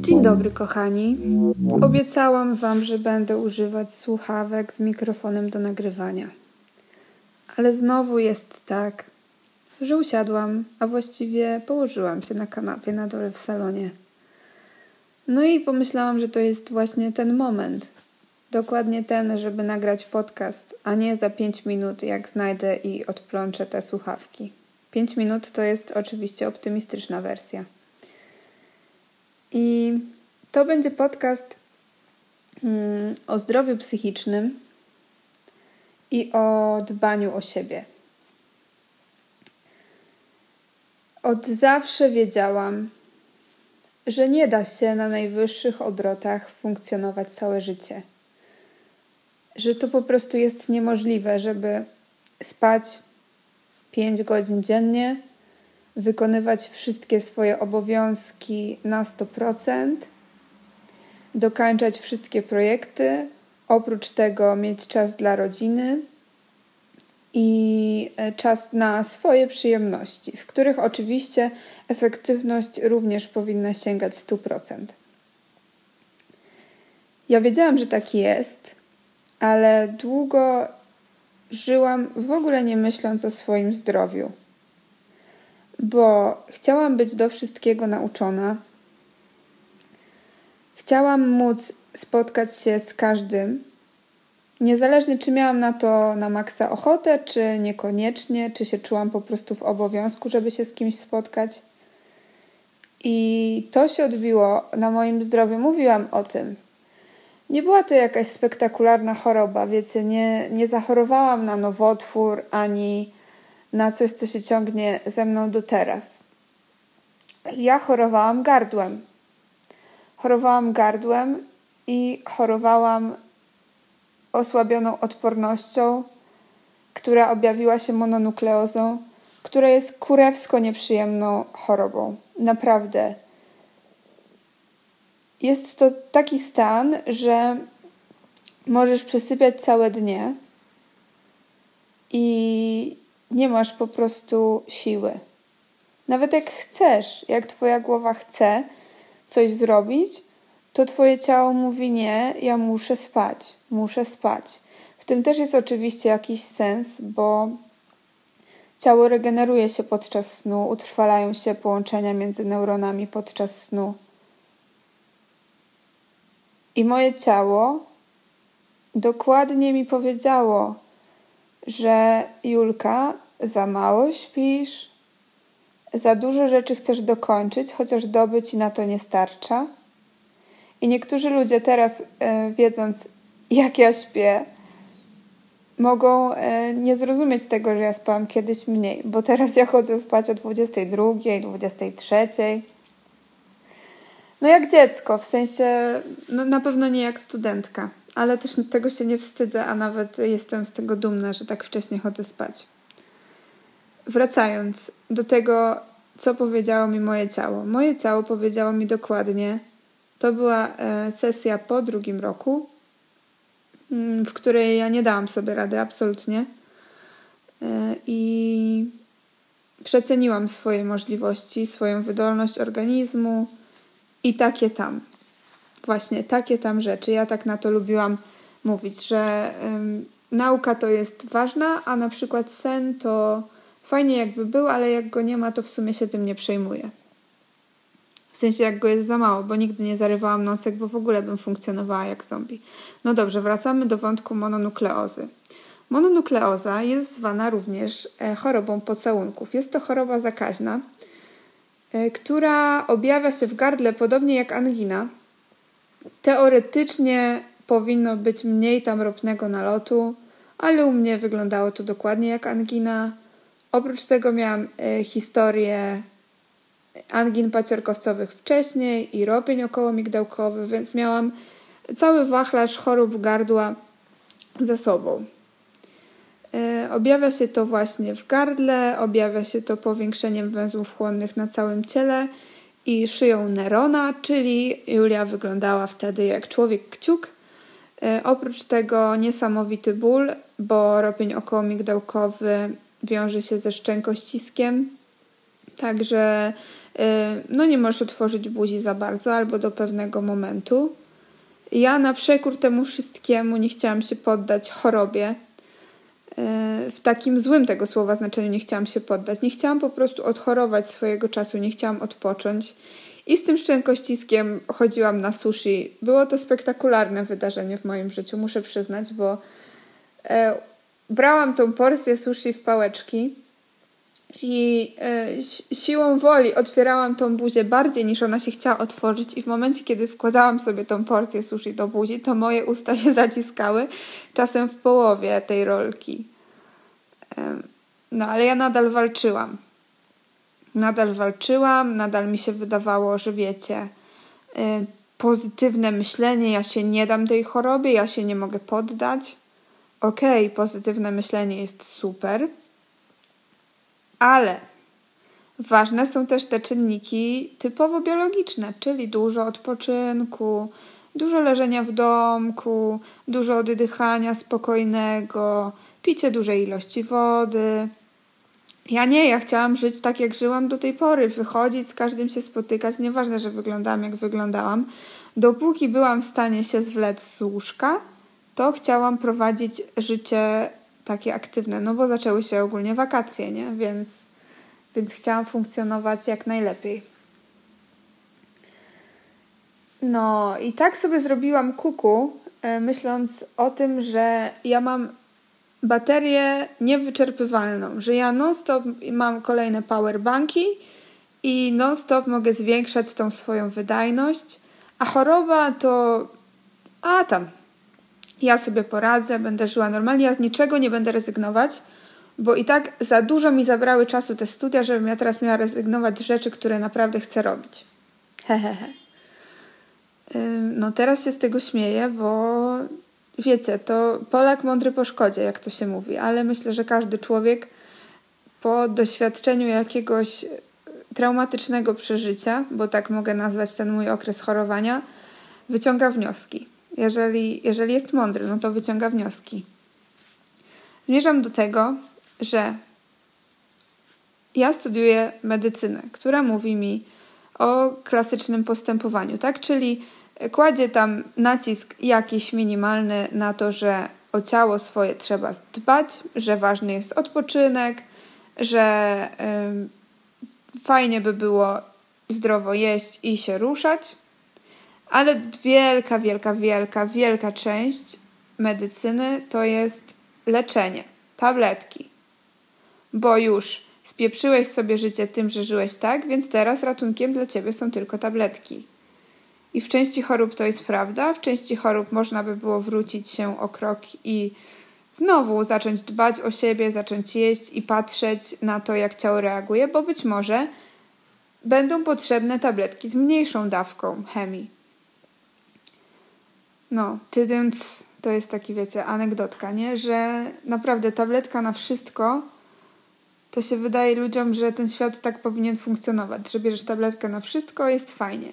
Dzień dobry, kochani. Obiecałam Wam, że będę używać słuchawek z mikrofonem do nagrywania. Ale znowu jest tak, że usiadłam, a właściwie położyłam się na kanapie na dole w salonie. No i pomyślałam, że to jest właśnie ten moment. Dokładnie ten, żeby nagrać podcast, a nie za 5 minut, jak znajdę i odplączę te słuchawki. 5 minut to jest oczywiście optymistyczna wersja. I to będzie podcast mm, o zdrowiu psychicznym i o dbaniu o siebie. Od zawsze wiedziałam, że nie da się na najwyższych obrotach funkcjonować całe życie. Że to po prostu jest niemożliwe, żeby spać 5 godzin dziennie, wykonywać wszystkie swoje obowiązki na 100%, dokańczać wszystkie projekty, oprócz tego mieć czas dla rodziny i e, czas na swoje przyjemności, w których oczywiście efektywność również powinna sięgać 100%. Ja wiedziałam, że tak jest, ale długo żyłam w ogóle nie myśląc o swoim zdrowiu, bo chciałam być do wszystkiego nauczona. Chciałam móc spotkać się z każdym, niezależnie czy miałam na to na maksa ochotę, czy niekoniecznie, czy się czułam po prostu w obowiązku, żeby się z kimś spotkać. I to się odbiło na moim zdrowiu. Mówiłam o tym. Nie była to jakaś spektakularna choroba, wiecie, nie, nie zachorowałam na nowotwór ani na coś, co się ciągnie ze mną do teraz. Ja chorowałam gardłem. Chorowałam gardłem i chorowałam osłabioną odpornością, która objawiła się mononukleozą, która jest kurewsko nieprzyjemną chorobą. Naprawdę. Jest to taki stan, że możesz przesypiać całe dnie i nie masz po prostu siły. Nawet jak chcesz, jak twoja głowa chce coś zrobić, to twoje ciało mówi nie, ja muszę spać, muszę spać. W tym też jest oczywiście jakiś sens, bo ciało regeneruje się podczas snu, utrwalają się połączenia między neuronami podczas snu. I moje ciało dokładnie mi powiedziało, że Julka, za mało śpisz, za dużo rzeczy chcesz dokończyć, chociaż doby ci na to nie starcza. I niektórzy ludzie teraz, e, wiedząc, jak ja śpię, mogą e, nie zrozumieć tego, że ja spałam kiedyś mniej, bo teraz ja chodzę spać o 22, 23. No jak dziecko, w sensie, no na pewno nie jak studentka, ale też tego się nie wstydzę, a nawet jestem z tego dumna, że tak wcześnie chodzę spać. Wracając do tego, co powiedziało mi moje ciało. Moje ciało powiedziało mi dokładnie, to była e, sesja po drugim roku, mm, w której ja nie dałam sobie rady absolutnie e, i przeceniłam swoje możliwości, swoją wydolność organizmu i takie tam. Właśnie takie tam rzeczy. Ja tak na to lubiłam mówić, że ym, nauka to jest ważna, a na przykład sen to fajnie jakby był, ale jak go nie ma, to w sumie się tym nie przejmuję. W sensie jak go jest za mało, bo nigdy nie zarywałam nosek, bo w ogóle bym funkcjonowała jak zombie. No dobrze, wracamy do wątku mononukleozy. Mononukleoza jest zwana również e, chorobą pocałunków. Jest to choroba zakaźna, która objawia się w gardle podobnie jak angina. Teoretycznie powinno być mniej tam ropnego nalotu, ale u mnie wyglądało to dokładnie jak angina. Oprócz tego miałam e, historię angin paciorkowcowych wcześniej i ropień okołomigdałkowy, więc miałam cały wachlarz chorób gardła ze sobą. E, objawia się to właśnie w gardle, objawia się to powiększeniem węzłów chłonnych na całym ciele i szyją Nerona, czyli Julia wyglądała wtedy jak człowiek kciuk. E, oprócz tego niesamowity ból, bo ropień okołomigdałkowy wiąże się ze szczękościskiem Także y, no nie możesz otworzyć buzi za bardzo albo do pewnego momentu. Ja na przekór temu wszystkiemu nie chciałam się poddać chorobie. W takim złym tego słowa znaczeniu nie chciałam się poddać. Nie chciałam po prostu odchorować swojego czasu, nie chciałam odpocząć. I z tym szczękościskiem chodziłam na sushi. Było to spektakularne wydarzenie w moim życiu, muszę przyznać, bo e, brałam tą porcję sushi w pałeczki i e, siłą woli otwierałam tą buzię bardziej niż ona się chciała otworzyć i w momencie, kiedy wkładałam sobie tą porcję sushi do buzi, to moje usta się zaciskały, czasem w połowie tej rolki. E, no ale ja nadal walczyłam. Nadal walczyłam, nadal mi się wydawało, że wiecie, y, pozytywne myślenie, ja się nie dam tej chorobie, ja się nie mogę poddać. Okej, okay, pozytywne myślenie jest super, ale ważne są też te czynniki typowo biologiczne, czyli dużo odpoczynku, dużo leżenia w domku, dużo oddychania spokojnego, picie dużej ilości wody. Ja nie, ja chciałam żyć tak, jak żyłam do tej pory, wychodzić, z każdym się spotykać, nieważne, że wyglądałam, jak wyglądałam. Dopóki byłam w stanie się zwlec z łóżka, to chciałam prowadzić życie takie aktywne, no bo zaczęły się ogólnie wakacje, nie? Więc, więc chciałam funkcjonować jak najlepiej. No i tak sobie zrobiłam kuku, e, myśląc o tym, że ja mam baterię niewyczerpywalną, że ja non-stop mam kolejne powerbanki i non-stop mogę zwiększać tą swoją wydajność, a choroba to a tam, ja sobie poradzę, będę żyła normalnie, ja z niczego nie będę rezygnować, bo i tak za dużo mi zabrały czasu te studia, żebym ja teraz miała rezygnować z rzeczy, które naprawdę chcę robić. Hehehe. No teraz się z tego śmieję, bo wiecie, to Polak mądry po szkodzie, jak to się mówi, ale myślę, że każdy człowiek po doświadczeniu jakiegoś traumatycznego przeżycia, bo tak mogę nazwać ten mój okres chorowania, wyciąga wnioski. Jeżeli, jeżeli jest mądry, no to wyciąga wnioski. Zmierzam do tego, że ja studiuję medycynę, która mówi mi o klasycznym postępowaniu, tak? Czyli kładzie tam nacisk jakiś minimalny na to, że o ciało swoje trzeba dbać, że ważny jest odpoczynek, że fajnie by było zdrowo jeść i się ruszać, ale wielka, wielka, wielka, wielka część medycyny to jest leczenie, tabletki. Bo już spieprzyłeś sobie życie tym, że żyłeś tak, więc teraz ratunkiem dla ciebie są tylko tabletki. I w części chorób to jest prawda, w części chorób można by było wrócić się o krok i znowu zacząć dbać o siebie, zacząć jeść i patrzeć na to, jak ciało reaguje, bo być może będą potrzebne tabletki z mniejszą dawką chemii. No, tydąc, to jest taki, wiecie, anegdotka, nie? Że naprawdę tabletka na wszystko, to się wydaje ludziom, że ten świat tak powinien funkcjonować, że bierzesz tabletkę na wszystko, jest fajnie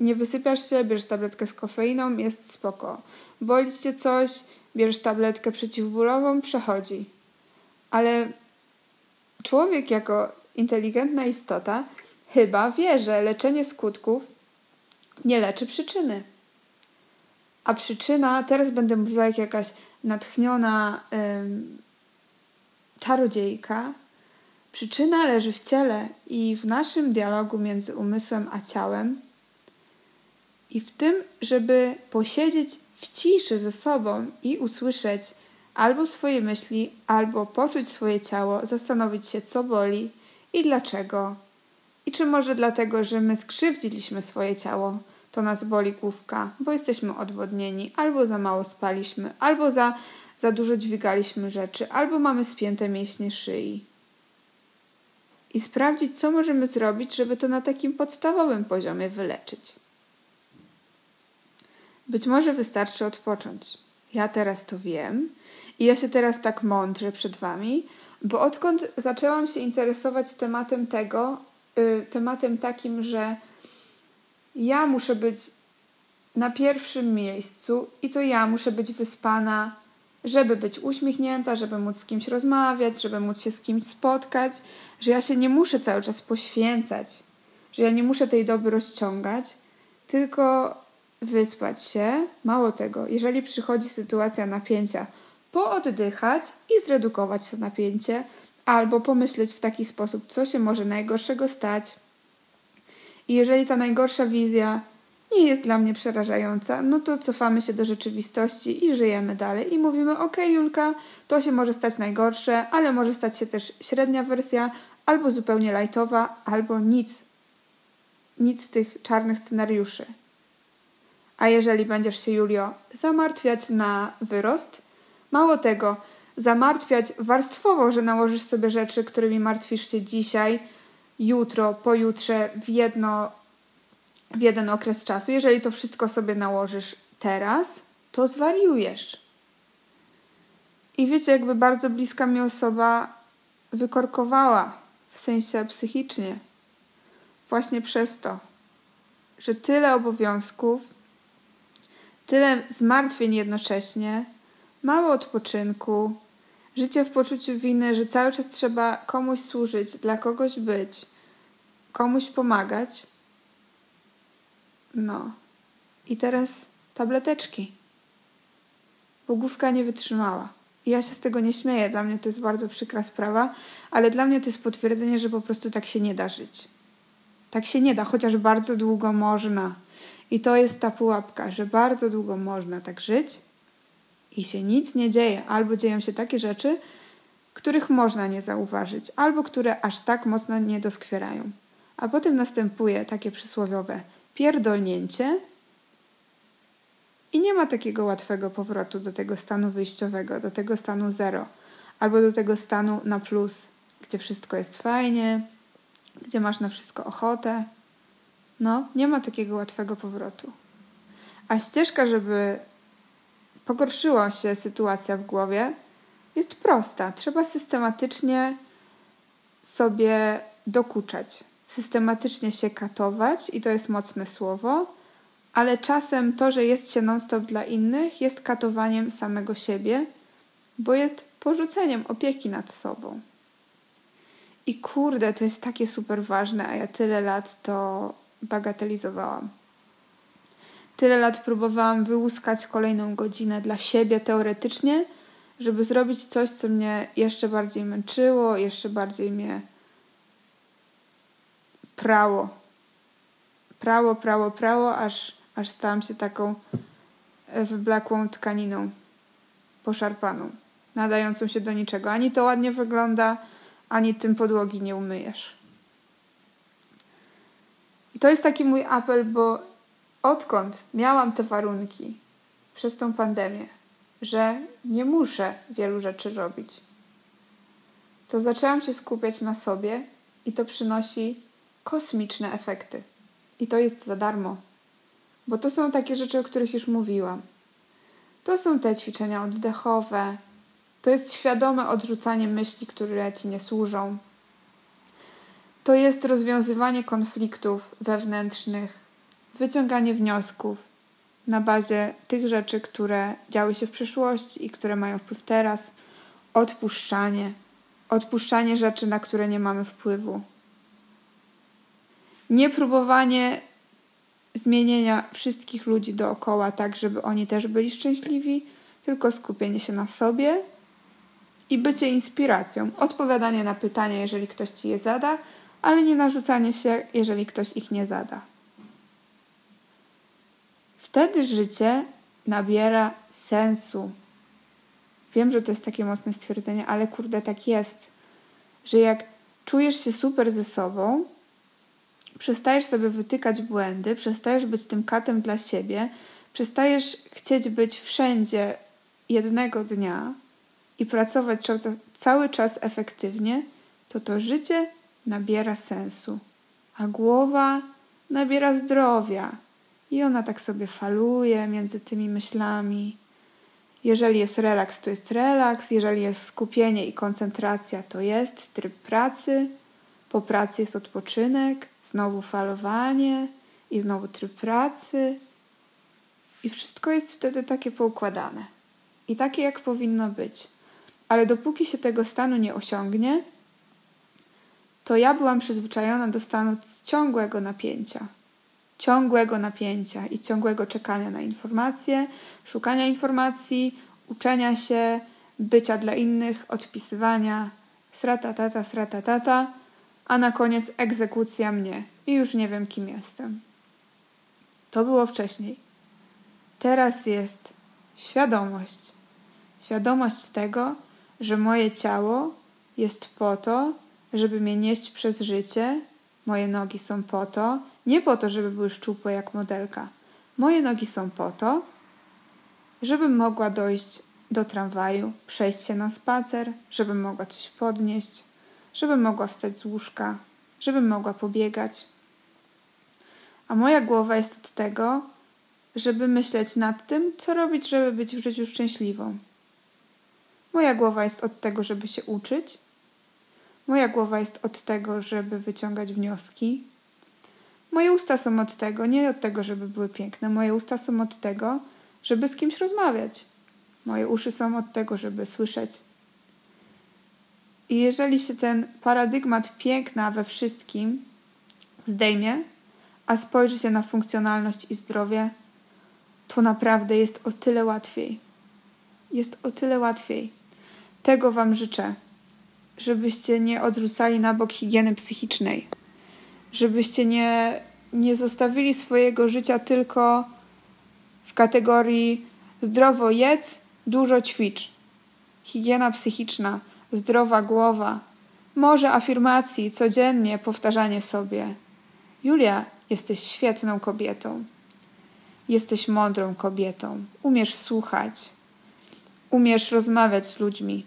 nie wysypiasz się, bierzesz tabletkę z kofeiną, jest spoko. Boli cię coś, bierzesz tabletkę przeciwbólową, przechodzi. Ale człowiek jako inteligentna istota chyba wie, że leczenie skutków nie leczy przyczyny. A przyczyna, teraz będę mówiła jak jakaś natchniona ym, czarodziejka, przyczyna leży w ciele i w naszym dialogu między umysłem a ciałem. I w tym, żeby posiedzieć w ciszy ze sobą i usłyszeć albo swoje myśli, albo poczuć swoje ciało, zastanowić się, co boli i dlaczego. I czy może dlatego, że my skrzywdziliśmy swoje ciało, to nas boli główka, bo jesteśmy odwodnieni, albo za mało spaliśmy, albo za, za dużo dźwigaliśmy rzeczy, albo mamy spięte mięśnie szyi. I sprawdzić, co możemy zrobić, żeby to na takim podstawowym poziomie wyleczyć. Być może wystarczy odpocząć. Ja teraz to wiem i ja się teraz tak mądrze przed Wami, bo odkąd zaczęłam się interesować tematem tego, yy, tematem takim, że ja muszę być na pierwszym miejscu i to ja muszę być wyspana żeby być uśmiechnięta, żeby móc z kimś rozmawiać, żeby móc się z kimś spotkać, że ja się nie muszę cały czas poświęcać, że ja nie muszę tej doby rozciągać, tylko wyspać się. Mało tego, jeżeli przychodzi sytuacja napięcia, pooddychać i zredukować to napięcie, albo pomyśleć w taki sposób, co się może najgorszego stać. I jeżeli ta najgorsza wizja nie jest dla mnie przerażająca, no to cofamy się do rzeczywistości i żyjemy dalej. I mówimy: OK, Julka, to się może stać najgorsze, ale może stać się też średnia wersja, albo zupełnie lightowa, albo nic. Nic z tych czarnych scenariuszy. A jeżeli będziesz się, Julio, zamartwiać na wyrost, mało tego, zamartwiać warstwowo, że nałożysz sobie rzeczy, którymi martwisz się dzisiaj, jutro, pojutrze, w jedno w jeden okres czasu. Jeżeli to wszystko sobie nałożysz teraz, to zwariujesz. I wiecie, jakby bardzo bliska mi osoba wykorkowała, w sensie psychicznie, właśnie przez to, że tyle obowiązków, tyle zmartwień jednocześnie, mało odpoczynku, życie w poczuciu winy, że cały czas trzeba komuś służyć, dla kogoś być, komuś pomagać no. I teraz tableteczki. Bo główka nie wytrzymała. Ja się z tego nie śmieję. Dla mnie to jest bardzo przykra sprawa, ale dla mnie to jest potwierdzenie, że po prostu tak się nie da żyć. Tak się nie da, chociaż bardzo długo można. I to jest ta pułapka, że bardzo długo można tak żyć i się nic nie dzieje. Albo dzieją się takie rzeczy, których można nie zauważyć, albo które aż tak mocno nie doskwierają. A potem następuje takie przysłowiowe – pierdolnięcie i nie ma takiego łatwego powrotu do tego stanu wyjściowego, do tego stanu zero, albo do tego stanu na plus, gdzie wszystko jest fajnie, gdzie masz na wszystko ochotę. No, nie ma takiego łatwego powrotu. A ścieżka, żeby pogorszyła się sytuacja w głowie, jest prosta. Trzeba systematycznie sobie dokuczać systematycznie się katować i to jest mocne słowo, ale czasem to, że jest się non-stop dla innych, jest katowaniem samego siebie, bo jest porzuceniem opieki nad sobą. I kurde, to jest takie super ważne, a ja tyle lat to bagatelizowałam. Tyle lat próbowałam wyłuskać kolejną godzinę dla siebie teoretycznie, żeby zrobić coś, co mnie jeszcze bardziej męczyło, jeszcze bardziej mnie prało. Prało, prało, prało, aż, aż stałam się taką e, wyblakłą tkaniną poszarpaną, nadającą się do niczego. Ani to ładnie wygląda, ani tym podłogi nie umyjesz. I to jest taki mój apel, bo odkąd miałam te warunki przez tą pandemię, że nie muszę wielu rzeczy robić, to zaczęłam się skupiać na sobie i to przynosi kosmiczne efekty. I to jest za darmo. Bo to są takie rzeczy, o których już mówiłam. To są te ćwiczenia oddechowe, to jest świadome odrzucanie myśli, które ci nie służą. To jest rozwiązywanie konfliktów wewnętrznych, wyciąganie wniosków na bazie tych rzeczy, które działy się w przeszłości i które mają wpływ teraz, odpuszczanie, odpuszczanie rzeczy, na które nie mamy wpływu, nie próbowanie zmienienia wszystkich ludzi dookoła tak, żeby oni też byli szczęśliwi, tylko skupienie się na sobie i bycie inspiracją. Odpowiadanie na pytania, jeżeli ktoś ci je zada, ale nie narzucanie się, jeżeli ktoś ich nie zada. Wtedy życie nabiera sensu. Wiem, że to jest takie mocne stwierdzenie, ale kurde, tak jest, że jak czujesz się super ze sobą, przestajesz sobie wytykać błędy, przestajesz być tym katem dla siebie, przestajesz chcieć być wszędzie jednego dnia i pracować cały czas efektywnie, to to życie nabiera sensu, a głowa nabiera zdrowia i ona tak sobie faluje między tymi myślami. Jeżeli jest relaks, to jest relaks, jeżeli jest skupienie i koncentracja, to jest tryb pracy po pracy jest odpoczynek, znowu falowanie i znowu tryb pracy. I wszystko jest wtedy takie poukładane. i takie, jak powinno być. Ale dopóki się tego stanu nie osiągnie, to ja byłam przyzwyczajona do stanu ciągłego napięcia. Ciągłego napięcia i ciągłego czekania na informacje, szukania informacji, uczenia się, bycia dla innych, odpisywania, sratatata, sratatata, a na koniec egzekucja mnie i już nie wiem, kim jestem. To było wcześniej. Teraz jest świadomość. Świadomość tego, że moje ciało jest po to, żeby mnie nieść przez życie. Moje nogi są po to, nie po to, żeby były szczupłe jak modelka. Moje nogi są po to, żebym mogła dojść do tramwaju, przejść się na spacer, żebym mogła coś podnieść, żebym mogła wstać z łóżka, żebym mogła pobiegać. A moja głowa jest od tego, żeby myśleć nad tym, co robić, żeby być w życiu szczęśliwą. Moja głowa jest od tego, żeby się uczyć. Moja głowa jest od tego, żeby wyciągać wnioski. Moje usta są od tego, nie od tego, żeby były piękne. Moje usta są od tego, żeby z kimś rozmawiać. Moje uszy są od tego, żeby słyszeć. I jeżeli się ten paradygmat piękna we wszystkim zdejmie, a spojrzy się na funkcjonalność i zdrowie, to naprawdę jest o tyle łatwiej. Jest o tyle łatwiej. Tego Wam życzę, żebyście nie odrzucali na bok higieny psychicznej, żebyście nie, nie zostawili swojego życia tylko w kategorii zdrowo jedz, dużo ćwicz. Higiena psychiczna, zdrowa głowa, może afirmacji, codziennie powtarzanie sobie. Julia, jesteś świetną kobietą. Jesteś mądrą kobietą. Umiesz słuchać. Umiesz rozmawiać z ludźmi.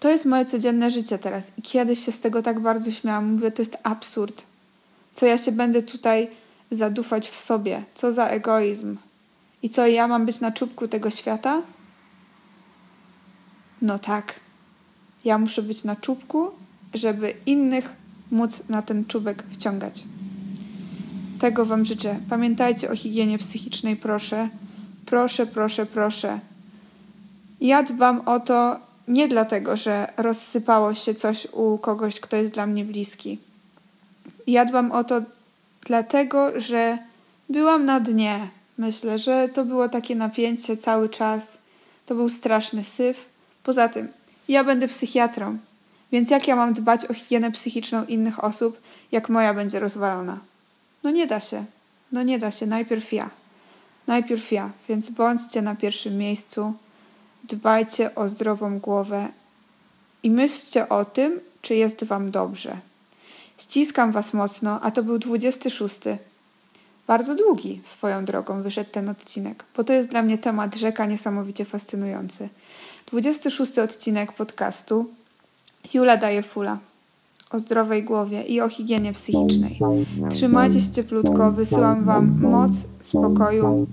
To jest moje codzienne życie teraz. I kiedyś się z tego tak bardzo śmiałam. Mówię, to jest absurd. Co ja się będę tutaj zadufać w sobie? Co za egoizm? I co, ja mam być na czubku tego świata? No tak. Ja muszę być na czubku, żeby innych móc na ten czubek wciągać. Tego Wam życzę. Pamiętajcie o higienie psychicznej, proszę. Proszę, proszę, proszę. Ja dbam o to nie dlatego, że rozsypało się coś u kogoś, kto jest dla mnie bliski. Ja dbam o to dlatego, że byłam na dnie. Myślę, że to było takie napięcie cały czas. To był straszny syf. Poza tym, ja będę psychiatrą, więc jak ja mam dbać o higienę psychiczną innych osób, jak moja będzie rozwalona? No nie da się. No nie da się. Najpierw ja. Najpierw ja. Więc bądźcie na pierwszym miejscu. Dbajcie o zdrową głowę i myślcie o tym, czy jest Wam dobrze. Ściskam Was mocno, a to był 26. Bardzo długi swoją drogą wyszedł ten odcinek, bo to jest dla mnie temat rzeka niesamowicie fascynujący. 26 odcinek podcastu Jula daje fula o zdrowej głowie i o higienie psychicznej. Trzymajcie się cieplutko, wysyłam Wam moc, spokoju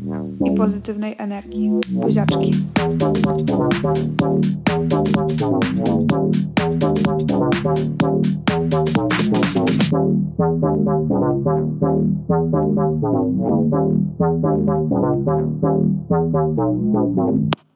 i pozytywnej energii. Buziaczki. Thank you.